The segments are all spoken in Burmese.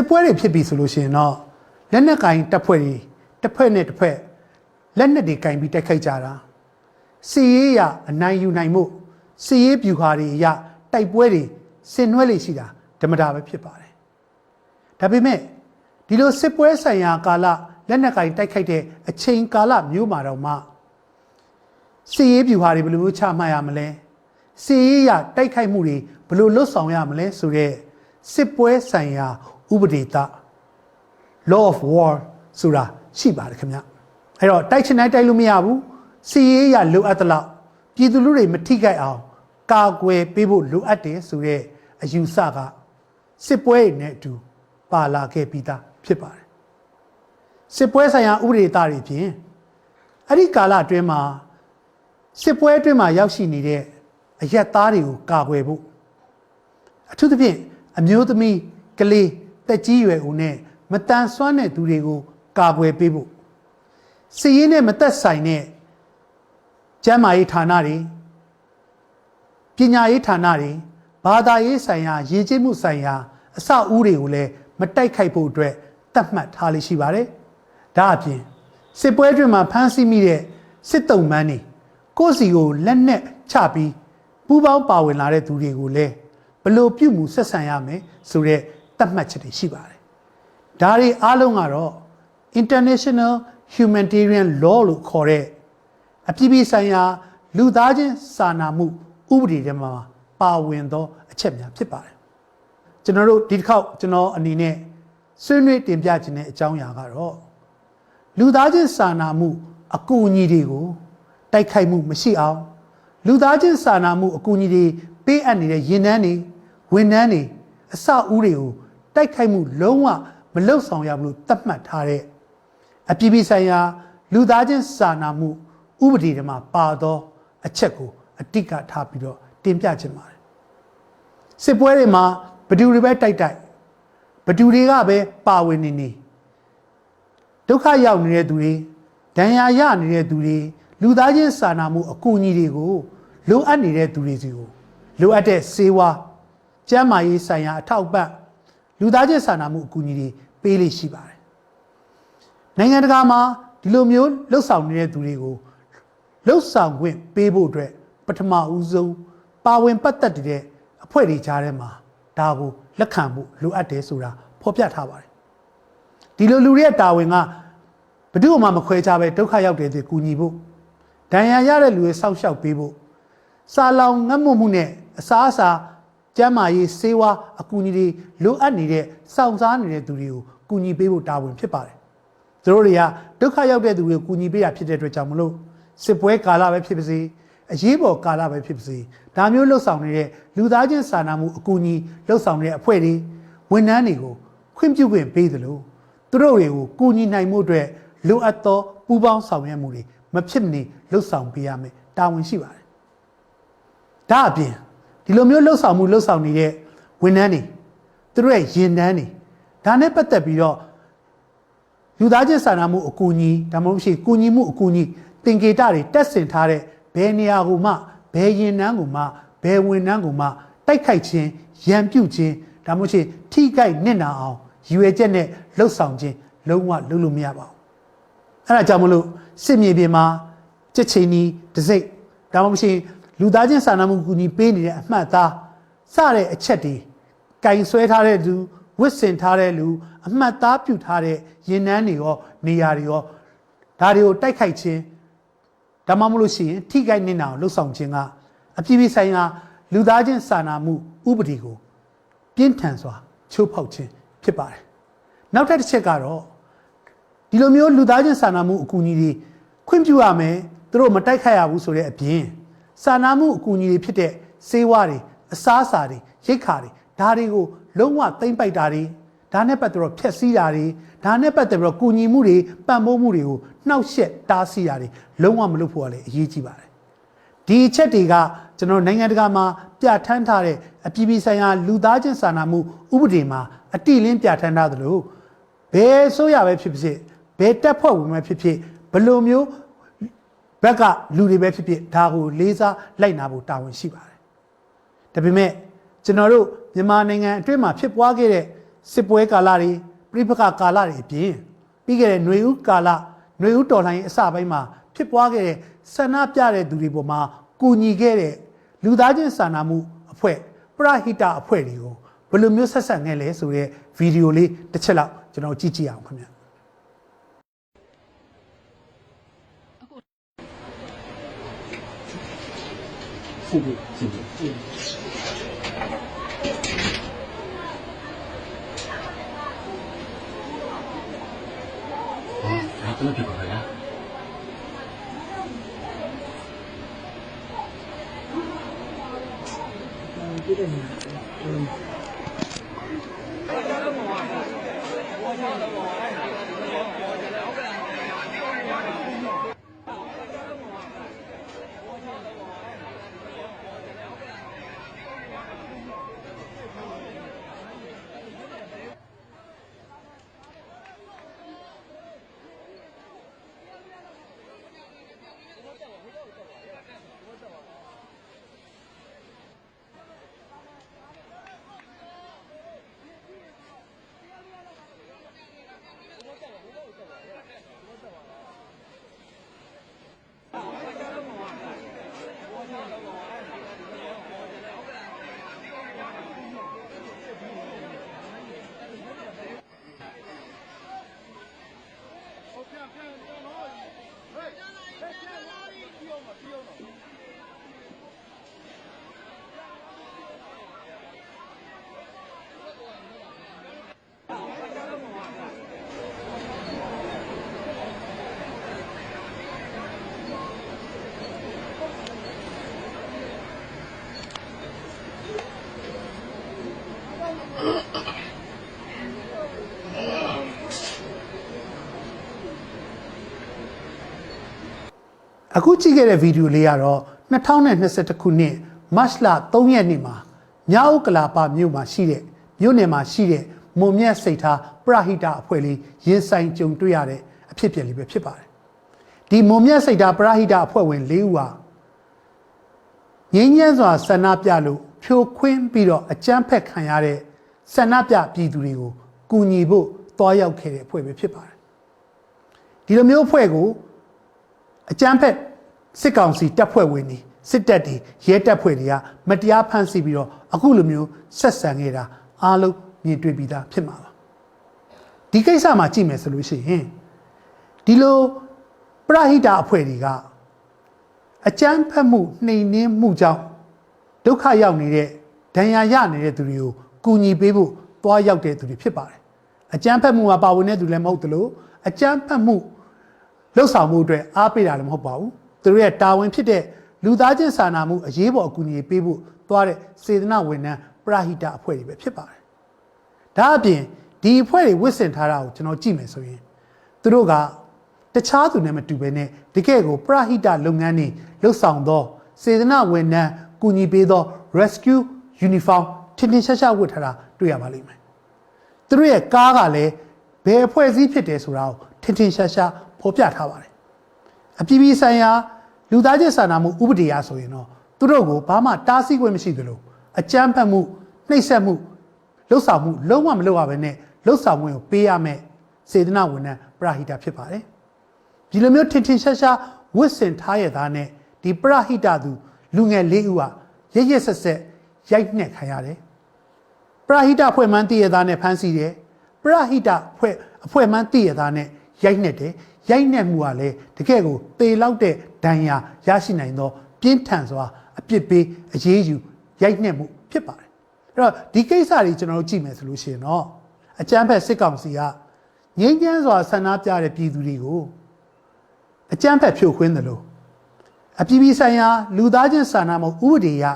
စစ်ပွဲတွေဖြစ်ပြီဆိုလို့ရှိရင်တော့လက်နက်ကင်တပ်ဖွဲ့တွေတစ်ဖွဲ့နဲ့တစ်ဖွဲ့လက်နက်တွေကင်ပြီးတိုက်ခိုက်ကြတာစီရေးရအနိုင်ယူနိုင်မှုစီရေးပြူဟာတွေရတိုက်ပွဲတွေဆင်နွှဲလေးရှိတာဓမ္မတာပဲဖြစ်ပါတယ်ဒါပေမဲ့ဒီလိုစစ်ပွဲဆိုင်ရာကာလလက်နက်ကင်တိုက်ခိုက်တဲ့အချိန်ကာလမျိုးမှာတော့မှစီရေးပြူဟာတွေဘယ်လိုမျိုးချမှတ်ရမလဲစီရေးရတိုက်ခိုက်မှုတွေဘယ်လိုလွတ်ဆောင်ရမလဲဆိုတဲ့စစ်ပွဲဆိုင်ရာ ဥပဒေတာ law of war ဆိုတာရှိပါတယ်ခင်ဗျအဲ့တော့တိုက်ချင်တိုင်းတိုက်လို့မရဘူးစီရေးရလိုအပ်သလောက်ပြည်သူလူတွေမထိခိုက်အောင်ကာကွယ်ပေးဖို့လိုအပ်တယ်ဆိုတဲ့အယူဆကစစ်ပွဲနဲ့အတူပါလာခဲ့ပြီးသားဖြစ်ပါတယ်စစ်ပွဲဆိုင်ရာဥပဒေသားတွေဖြင့်အဲ့ဒီကာလအတွင်းမှာစစ်ပွဲအတွင်းမှာရောက်ရှိနေတဲ့အရက်သားတွေကိုကာကွယ်ဖို့အထူးသဖြင့်အမျိုးသမီးကလေး တက်ကြီးရွယ်ဦးနဲ့မတန်ဆွမ်းတဲ့သူတွေကိုကာကွယ်ပေးဖို့စီးရင်နဲ့မသက်ဆိုင်တဲ့ကျန်းမာရေးဌာနတွေပညာရေးဌာနတွေဘာသာရေးဆိုင်ရာရည်ကျိမှုဆိုင်ရာအဆောက်အဦတွေကိုလည်းမတိုက်ခိုက်ဖို့အတွက်တတ်မှတ်ထားလေးရှိပါတယ်။ဒါအပြင်စစ်ပွဲအတွင်းမှာဖမ်းဆီးမိတဲ့စစ်တုံးမန်းတွေကိုယ့်စီကိုလက်နက်ချပြီးပူးပေါင်းပါဝင်လာတဲ့သူတွေကိုလည်းဘလို့ပြုမှုဆက်ဆံရမယ်ဆိုတဲ့ တတ်မှတ်ချက်တွေရှိပါတယ်။ဒါတွေအားလုံးကတော့ international humanitarian law လို့ခေါ်တဲ့အပြည်ပြည်ဆိုင်ရာလူသားချင်းစာနာမှုဥပဒေထဲမှာပါဝင်သောအချက်များဖြစ်ပါတယ်။ကျွန်တော်တို့ဒီတစ်ခေါက်ကျွန်တော်အနေနဲ့ဆွေးနွေးတင်ပြခြင်းတဲ့အကြောင်းအရာကတော့လူသားချင်းစာနာမှုအကူအညီတွေကိုတိုက်ခိုက်မှုမရှိအောင်လူသားချင်းစာနာမှုအကူအညီတွေပေးအပ်နေတဲ့ရင်နှန်းတွေဝန်နှန်းတွေအစအဦးတွေကို တိုက်ခိုက်မှုလုံးဝမလုံဆောင်ရဘူးလို့သတ်မှတ်ထားတဲ့အပြည်ပြည်ဆိုင်ရာလူသားချင်းစာနာမှုဥပဒေတွေမှာပါသောအချက်ကိုအတိတ်ကထားပြီးတော့တင်ပြခြင်းပါတယ်စစ်ပွဲတွေမှာဘဒူတွေပဲတိုက်တိုက်ဘဒူတွေကပဲပါဝင်နေနေဒုက္ခရောက်နေတဲ့သူတွေဒဏ်ရာရနေတဲ့သူတွေလူသားချင်းစာနာမှုအကူအညီတွေကိုလိုအပ်နေတဲ့သူတွေစီကိုလိုအပ်တဲ့စေဝါကျန်းမာရေးဆိုင်ရာအထောက်အပံ့ လူသားချင်းစာနာမှုအကူအညီတွေပေးလိရှိပါတယ်နိုင်ငံတကာမှာဒီလိုမျိုးလှုပ်ဆောင်နေတဲ့သူတွေကိုလှုပ်ဆောင်ခွင့်ပေးဖို့အတွက်ပထမဦးဆုံးပါဝင်ပတ်သက်တဲ့အဖွဲ့တွေကြားထဲမှာဒါကိုလက်ခံဖို့လိုအပ်တယ်ဆိုတာဖော်ပြထားပါတယ်ဒီလိုလူတွေရဲ့တာဝန်ကဘယ်သူမှမခွဲခြားပဲဒုက္ခရောက်တဲ့သူကူညီဖို့ဒဏ်ရာရတဲ့လူတွေစောင့်ရှောက်ပေးဖို့စာလောင်ငတ်မွတ်မှုနဲ့အစားအစာ ကျန်းမာရေးဆေးဝါးအကူအညီတွေလိုအပ်နေတဲ့စောင့်စားနေတဲ့သူတွေကိုကူညီပေးဖို့တာဝန်ဖြစ်ပါတယ်။သူတို့တွေကဒုက္ခရောက်တဲ့သူတွေကိုကူညီပေးတာဖြစ်တဲ့အတွက်ကြောင့်မလို့စစ်ပွဲကာလပဲဖြစ်ပါစေအရေးပေါ်ကာလပဲဖြစ်ပါစေဒါမျိုးလှုပ်ဆောင်နေတဲ့လူသားချင်းစာနာမှုအကူအညီလှုပ်ဆောင်နေတဲ့အဖွဲ့တွေဝန်ထမ်းတွေကိုခွင့်ပြုခွင့်ပေးသလိုသူတို့တွေကိုကူညီနိုင်မှုအတွက်လိုအပ်သောပူးပေါင်းဆောင်ရွက်မှုတွေမဖြစ်မနေလှုပ်ဆောင်ပေးရမယ်တာဝန်ရှိပါတယ်။ဒါအပြင် ဒီလိုမျိုးလှုပ်ဆောင်မှုလှုပ်ဆောင်နေတဲ့ဝန်ထမ်းတွေသူတို့ရဲ့ရင်တန်းတွေဒါနဲ့ပတ်သက်ပြီးတော့လူသားချင်းစာနာမှုအကူအညီဒါမှမဟုတ်ရှိကူညီမှုအကူအညီသင်္ကေတတွေတက်ဆင်ထားတဲ့ဘယ်နေရာကိုမှဘယ်ရင်နှန်းကိုမှဘယ်ဝန်နှန်းကိုမှတိုက်ခိုက်ခြင်းရန်ပြုတ်ခြင်းဒါမှမဟုတ်ရှိထိခိုက်နစ်နာအောင်ရည်ရွယ်ချက်နဲ့လှုပ်ဆောင်ခြင်းလုံးဝလုပ်လို့မရပါဘူးအဲ့ဒါကြောင့်မလို့စစ်မြေပြင်မှာကြက်ချင်းကြီးတစိမ့်ဒါမှမဟုတ် လူသားချင်းစာနာမှုကူညီပေးနေတဲ့အမှတ်သားစတဲ့အချက်တွေကင်ဆွဲထားတဲ့လူဝစ်စင်ထားတဲ့လူအမှတ်သားပြုထားတဲ့ရင်နှန်းတွေရောနေရာတွေရောဒါတွေကိုတိုက်ခိုက်ခြင်းဒါမှမဟုတ်ရှိရင်ထိခိုက်နေတာကိုလှုပ်ဆောင်ခြင်းကအပြည့်ပြည့်ဆိုင်ရာလူသားချင်းစာနာမှုဥပဒေကိုပြင်းထန်စွာချိုးဖောက်ခြင်းဖြစ်ပါတယ်နောက်ထပ်တစ်ချက်ကတော့ဒီလိုမျိုးလူသားချင်းစာနာမှုအကူအညီတွေခွင့်ပြုရမယ်သူတို့မတိုက်ခိုက်ရဘူးဆိုတဲ့အပြင် စာနာမှုအကူအညီတွေဖြစ်တဲ့စေဝါတွေအစားအစာတွေရိတ်ခါတွေဒါတွေကိုလုံးဝသိမ့်ပိုက်တာတွေဒါနဲ့ပတ်သက်တော့ဖျက်ဆီးတာတွေဒါနဲ့ပတ်သက်ပြီးတော့ကူညီမှုတွေပံ့ပိုးမှုတွေကိုနှောက်ယှက်တားဆီးတာတွေလုံးဝမလုပ်ဖို့ကလည်းအရေးကြီးပါတယ်ဒီအချက်တွေကကျွန်တော်နိုင်ငံတကာမှာပြဋ္ဌာန်းထားတဲ့အပြည်ပြည်ဆိုင်ရာလူသားချင်းစာနာမှုဥပဒေမှာအတိလင်းပြဋ္ဌာန်းထားသလိုဘယ်ဆိုရပဲဖြစ်ဖြစ်ဘယ်တက်ဖွဲ့ဝင်ပဲဖြစ်ဖြစ်ဘယ်လိုမျိုး ဘက်ကလူတွေပဲဖြစ်ဖြစ်ဒါကိုလေးစားလိုက်နာဖို့တာဝန်ရှိပါတယ်။ဒါပေမဲ့ကျွန်တော်တို့မြန်မာနိုင်ငံအတွင်းမှာဖြစ်ပွားခဲ့တဲ့ စစ်ပွဲကာလတွေပြိပခကာလတွေအပြင်ပြီးခဲ့တဲ့ຫນွေဦးကာလຫນွေဦးတော်လှန်ရေးအစပိုင်းမှာဖြစ်ပွားခဲ့တဲ့ဆန္ဒပြတဲ့သူတွေပေါ်မှာကူညီခဲ့တဲ့လူသားချင်းစာနာမှုအဖွဲ့ပရဟိတအဖွဲ့တွေကိုဘယ်လိုမျိုးဆက်ဆက်ခဲ့လဲဆိုတဲ့ဗီဒီယိုလေးတစ်ချက်လောက်ကျွန်တော်ကြည့်ကြည့်အောင်ခင်ဗျာ 谢谢，谢谢。怎么不回来？嗯，记得。嗯。 အခုကြည့်ခဲ့တဲ့ဗီဒီယိုလေးကတော့2021ခုနှစ်မတ်လ3ရက်နေ့မှာမြောက်ဥက္ကလာပမြို့မှာရှိတဲ့မြို့နယ်မှာရှိတဲ့မုံမြတ်စိတ်ထားပရဟိတအဖွဲ့လေးရင်ဆိုင်ကြုံတွေ့ရတဲ့အဖြစ်အပျက်လေးပဲဖြစ်ပါတယ်ဒီမုံမြတ်စိတ်ထားပရဟိတအဖွဲ့ဝင်၄ဦးဟာငင်းညမ်းစွာဆန္ဒပြလို့ဖြိုခွင်းပြီးတော့အကြမ်းဖက်ခံရတဲ့ဆန္ဒပြပြည်သူတွေကိုကူညီဖို့တွားရောက်ခဲ့တဲ့အဖွဲ့ပဲဖြစ်ပါတယ်ဒီလိုမျိုးအဖွဲ့ကို အကြမ်းဖက်စစ်ကောင်စီတပ်ဖွဲ့ဝင်တွေစစ်တပ်တွေရဲတပ်ဖွဲ့တွေကမတရားဖမ်းဆီးပြီးတော့အခုလိုမျိုးဆက်ဆံနေတာအားလုံးမြင်တွေ့ပြီးသားဖြစ်မှာပါဒီကိစ္စမှာကြည့်မယ်ဆိုလို့ရှိရင်ဒီလိုပရဟိတအဖွဲ့တွေကအကြမ်းဖက်မှုနှိမ်နင်းမှုကြောင့်ဒုက္ခရောက်နေတဲ့ဒဏ်ရာရနေတဲ့သူတွေကိုကူညီပေးဖို့တွားရောက်တဲ့သူတွေဖြစ်ပါတယ်အကြမ်းဖက်မှုမှာပါဝင်တဲ့သူလည်းမဟုတ်သလိုအကြမ်းဖက်မှု လှုပ်ဆောင်မှုအတွက်အားပေးတာလည်းမဟုတ်ပါဘူးသူတို့ရဲ့တာဝန်ဖြစ်တဲ့လူသားချင်းစာနာမှုအရေးပေါ်အကူအညီပေးဖို့သွားတဲ့စေတနာဝန်ထမ်းပရဟိတအဖွဲ့တွေပဲဖြစ်ပါတယ်ဒါအပြင်ဒီအဖွဲ့တွေဝစ်စင်ထားတာကိုကျွန်တော်ကြည့်မယ်ဆိုရင်သူတို့ကတခြားသူနဲ့မတူဘဲနဲ့တကယ့်ကိုပရဟိတလုပ်ငန်းတွေလှုပ်ဆောင်သော စေတနာဝန်ထမ်းကူညီပေးသော rescue uniform ထင်ထင်ရှားရှားဝတ်ထားတာတွေ့ရပါလိမ့်မယ်သူတို့ရဲ့ကားကလည်းဘယ်အဖွဲ့အစည်းဖြစ်တယ်ဆိုတာကိုထင်ထင်ရှားရှား ဖော်ပြထားပါတယ်အပြည်ပြည်ဆိုင်ရာလူသားချင်းစာနာမှုဥပဒေအရဆိုရင်တော့သူတို့ကိုဘာမှတားဆီးခွင့်မရှိသလိုအကြမ်းဖက်မှုနှိပ်စက်မှုလှုပ်ဆောင်မှုလုံးဝမလုပ်ရဘဲနဲ့လှုပ်ဆောင်မှုကိုပေးရမယ်စေတနာဝန်ထမ်းပရဟိတဖြစ်ပါတယ်ဒီလိုမျိုးထင်ထင်ရှားရှားဝစ်စင်ထားရသားနဲ့ဒီပရဟိတသူလူငယ်လေးဦးဟာရရဆက်ဆက်ရိုက်နှက်ခံရတယ်ပရဟိတအဖွဲ့မှန်းတည်ရသားနဲ့ဖမ်းဆီးတယ်ပရဟိတအဖွဲ့အဖွဲ့မှန်းတည်ရသားနဲ့ရိုက်နှက်တယ် ရိုက်နှက်မှုကလည်းတကယ့်ကိုသေလောက်တဲ့ဒဏ်ရာရရှိနိုင်သော ပြင်းထန်စွာအပြစ်ပေးအရေးယူရိုက်နှက်မှုဖြစ်ပါတယ်အဲ့တော့ဒီကိစ္စတွေကျွန်တော်တို့ကြည့်မယ်ဆိုလို့ရှိရင်တော့အကြမ်းဖက်စစ်ကောင်စီကငြိမ်းချမ်းစွာဆန္ဒပြတဲ့ပြည်သူတွေကိုအကြမ်းဖက်ဖြိုခွင်းတယ်လို့အပြည်ပြည်ဆိုင်ရာလူသားချင်းစာနာမှုဥပဒေအရ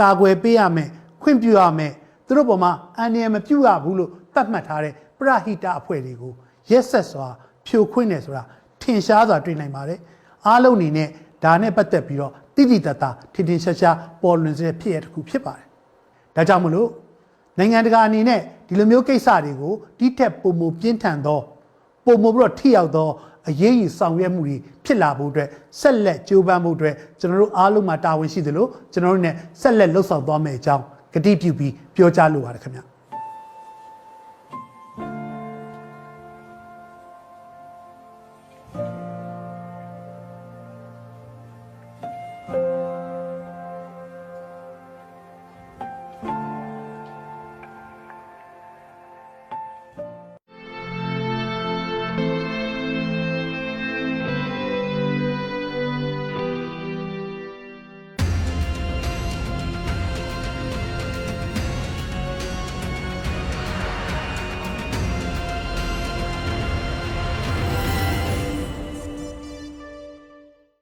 ကာကွယ်ပေးရမယ်ခွင့်ပြုရမယ်သူတို့ပေါ်မှာအန္တရာယ်မပြုရဘူးလို့သတ်မှတ်ထားတဲ့ပရဟိတအဖွဲ့တွေကိုရက်ဆက်စွာ ဖြိုခွင်းတယ်ဆိုတာထင်ရှားစွာတွေ့နိုင်ပါတယ်အားလုံးအနေနဲ့ဒါနဲ့ပတ်သက်ပြီးတော့တိတိတတ်တာထင်ထင်ရှားရှားပေါ်လွင်စေတဲ့ဖြစ်ရတစ်ခုဖြစ်ပါတယ်ဒါကြောင့်မလို့နိုင်ငံတကာအနေနဲ့ဒီလိုမျိုးကိစ္စတွေကိုတိထက်ပုံမပြင်းထန်သောပုံမပြီးတော့ထိရောက်သောအရေးကြီးဆောင်ရွက်မှုတွေဖြစ်လာဖို့အတွက်ဆက်လက်ကြိုးပမ်းဖို့အတွက်ကျွန်တော်တို့အားလုံးမှာတာဝန်ရှိသလိုကျွန်တော်တို့ ਨੇ ဆက်လက်လှုပ်ဆောင်သွားမယ့်အကြောင်းကတိပြုပြီးပြောကြားလိုပါတယ်ခင်ဗျာ